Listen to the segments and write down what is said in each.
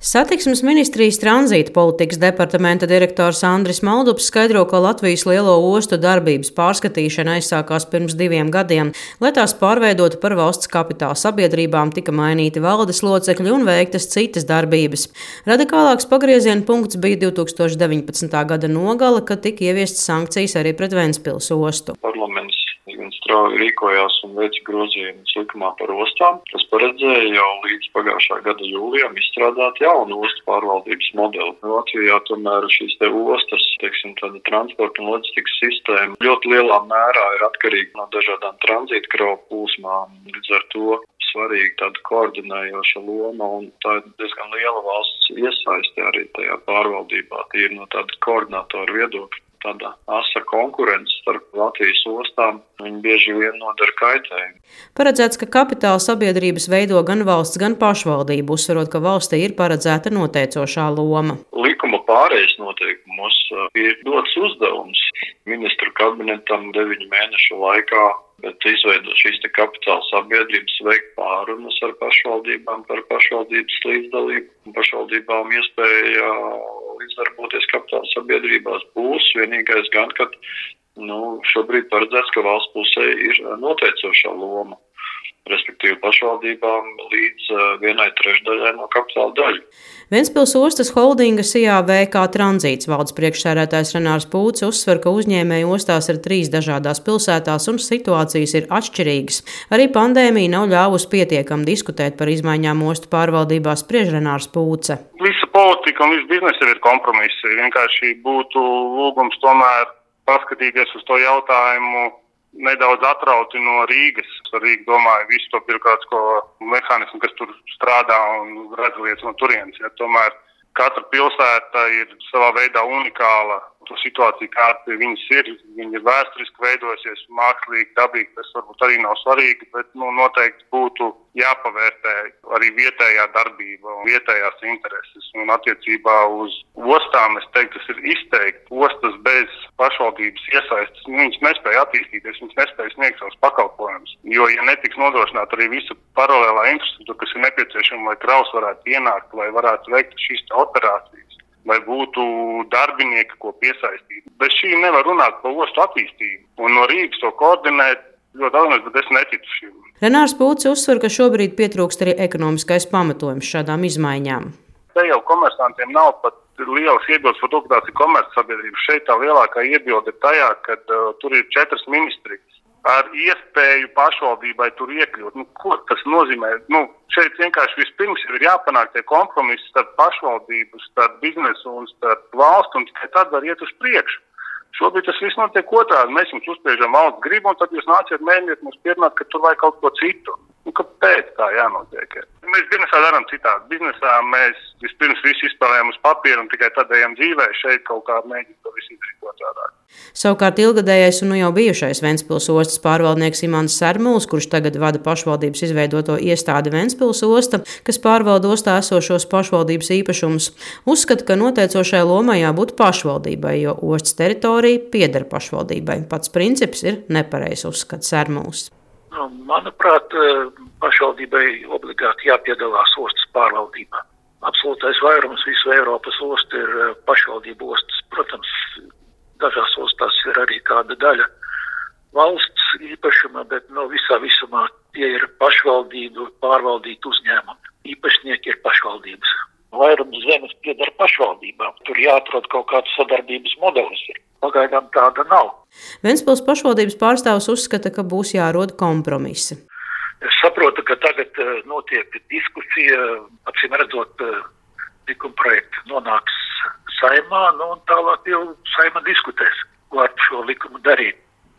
Satiksmes ministrijas tranzīta politikas departamenta direktors Andris Maldups skaidro, ka Latvijas lielo ostu darbības pārskatīšana aizsākās pirms diviem gadiem. Lai tās pārveidotu par valsts kapitāla sabiedrībām, tika mainīti valdes locekļi un veiktas citas darbības. Radikālāks pagrieziena punkts bija 2019. gada nogale, kad tika ieviestas sankcijas arī pret Ventspils ostu. Parlaments gan strauji rīkojās un veica grozījumus likumā par ostām, kas paredzēja jau līdz pagājušā gada jūlijam izstrādāt jaunu ostu pārvaldības modeli. Latvijā tomēr šīs te ostas, teiksim, tāda transporta un loģistikas sistēma ļoti lielā mērā ir atkarīga no dažādām tranzīta kravu plūsmām. Līdz ar to svarīga tāda koordinējoša loma, un tā ir diezgan liela valsts iesaiste arī tajā pārvaldībā, tīri no tāda koordinātora viedokļa tāda asa konkurence starp Latvijas ostām. Viņi bieži vien nodara kaitējumu. Paredzēts, ka kapitāla sabiedrības veido gan valsts, gan pašvaldību, uzsverot, ka valstī ir paredzēta noteicošā loma. Likuma pārējais noteikumos uh, ir dots uzdevums ministru kabinetam deviņu mēnešu laikā bet izveidot šīs kapitāla sabiedrības, veikt pārunas ar pašvaldībām par pašvaldības līdzdalību, pašvaldībām iespēja līdzdarboties kapitāla sabiedrībās būs. Vienīgais gan, ka nu, šobrīd paredzēts, ka valsts pusē ir noteicošā loma respektīvi pašvaldībām, līdz uh, vienai trešdaļai no kapitāla daļu. Ventspils ostas holdinga SIAV kā tranzīts valdes priekšsēdētājs Renārs Pūts uzsver, ka uzņēmēju ostās ir trīs dažādās pilsētās un situācijas ir atšķirīgas. Arī pandēmija nav ļāvusi pietiekami diskutēt par izmaiņām ostu pārvaldībā, spriež Renārs Pūce. Visa politika un viss biznesa ir kompromisi. Vienkārši būtu lūgums tomēr paskatīties uz to jautājumu nedaudz atrauti no Rīgas. Ar Rīgu domāju visu to birokrātisko mehānismu, kas tur strādā un redz lietas no turienes. Ja, tomēr katra pilsēta ir savā veidā unikāla to situāciju, kāda viņas ir. Viņa ir vēsturiski veidojusies, mākslīgi, dabīgi. Tas varbūt arī nav svarīgi, bet nu, noteikti būtu jāpavērtē arī vietējā darbība un vietējās intereses. Un attiecībā uz ostām es teiktu, tas ir izteikti. Ostas bez pašvaldības iesaistas, nu, viņas nespēja attīstīties, viņas nespēja sniegt savus pakalpojumus. Jo, ja netiks nodrošināta arī visa paralēlā infrastruktūra, kas ir nepieciešama, lai kraus varētu ienākt, lai varētu veikt šīs operācijas, lai būtu darbinieki, ko piesaistīt. Bez šī nevar runāt par ostu attīstību. Un no Rīgas to koordinēt ļoti augsts, bet es neticu šim. Renārs Pūcis uzsver, ka šobrīd pietrūkst arī ekonomiskais pamatojums šādām izmaiņām. Te jau komersantiem nav pat lielas iebildes par to, ka tās ir komercsabiedrības. Šeit tā lielākā iebilde ir tajā, ka uh, tur ir četras ministrijas ar iespēju pašvaldībai tur iekļūt. Nu, ko tas nozīmē? Nu, šeit vienkārši vispirms ir jāpanāk tie kompromisi starp pašvaldību, starp biznesu un starp valstu, un tikai tad var iet uz priekšu. Šobrīd tas viss notiek otrādi. Mēs jums uzspiežam valsts gribu, un tad jūs nāciet mēģiniet mums pierunāt, ka tur vajag kaut ko citu. Nu, kāpēc tā jānotiek? Mēs biznesā darām citādi. Biznesā mēs vispirms visu izspēlējam uz papīra un tikai tad ejam dzīvē. Šeit kaut kā mēģinām to visu izdarīt otrādi. Savukārt ilgadējais un nu jau bijušais Ventspils ostas pārvaldnieks Imants Sermuls, kurš tagad vada pašvaldības izveidoto iestādi Ventspils osta, kas pārvalda ostā esošos pašvaldības īpašumus, uzskata, ka noteicošai lomai jābūt pašvaldībai, jo ostas teritorija pieder pašvaldībai. Pats princips ir nepareizs uzskats Sermuls. Nu, manuprāt, pašvaldībai obligāti jāpiedalās ostas pārvaldībā. Absolūtais vairums visu Eiropas ostu ir pašvaldību ostas. Protams, Dažās ostās ir arī kāda daļa valsts īpašuma, bet no nu, visā visumā tie ir pašvaldību pārvaldīti uzņēmumi. Īpašnieki ir pašvaldības. Vairums zemes pieder pašvaldībām. Tur jāatrod kaut kāds sadarbības modelis. Pagaidām tāda nav. Ventspils pašvaldības pārstāvs uzskata, ka būs jārod kompromisi. Es saprotu, ka tagad uh, notiek diskusija, acīm redzot, uh, likuma projekts nonāks saimā, nu, un tālāk jau saima diskutēs, ko ar šo likumu darīt.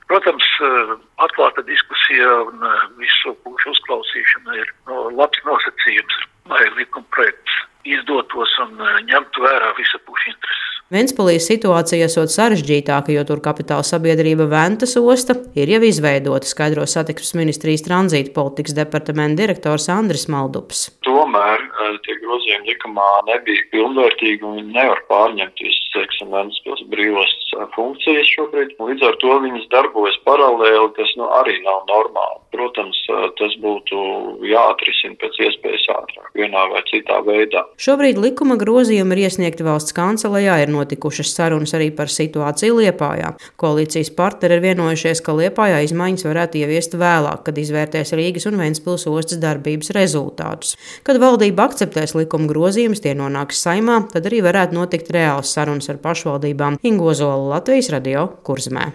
Protams, eh, atklāta diskusija un eh, visu pušu uzklausīšana ir no, labs nosacījums, lai likuma projekts izdotos un eh, ņemtu vērā visa pušu intereses. Ventspēlī situācija esot sarežģītāka, jo tur kapitāla sabiedrība Ventas osta ir jau izveidota, skaidro satiksmes ministrijas tranzīta politikas departamenta direktors Andris Maldups. Tomēr tie grozījumi likumā nebija pilnvērtīgi un viņi nevar pārņemt visas, teiksim, Ventspils brīvos funkcijas šobrīd. Līdz ar to viņas darbojas paralēli, kas nu, arī nav normāli. protams, tas būtu jāatrisina pēc iespējas ātrāk, vienā vai citā veidā. Šobrīd likuma grozījumi ir iesniegti valsts kancelējā, ir notikušas sarunas arī par situāciju Liepājā. Koalīcijas partneri ir vienojušies, ka Liepājā izmaiņas varētu ieviest vēlāk, kad izvērtēs Rīgas un Ventspils ostas darbības rezultātus. Kad valdība akceptēs likuma grozījumus, tie nonāks saimā, tad arī varētu notikt reāls sarunas ar pašvaldībām. Ingozola Latvijas radio Kurzmē.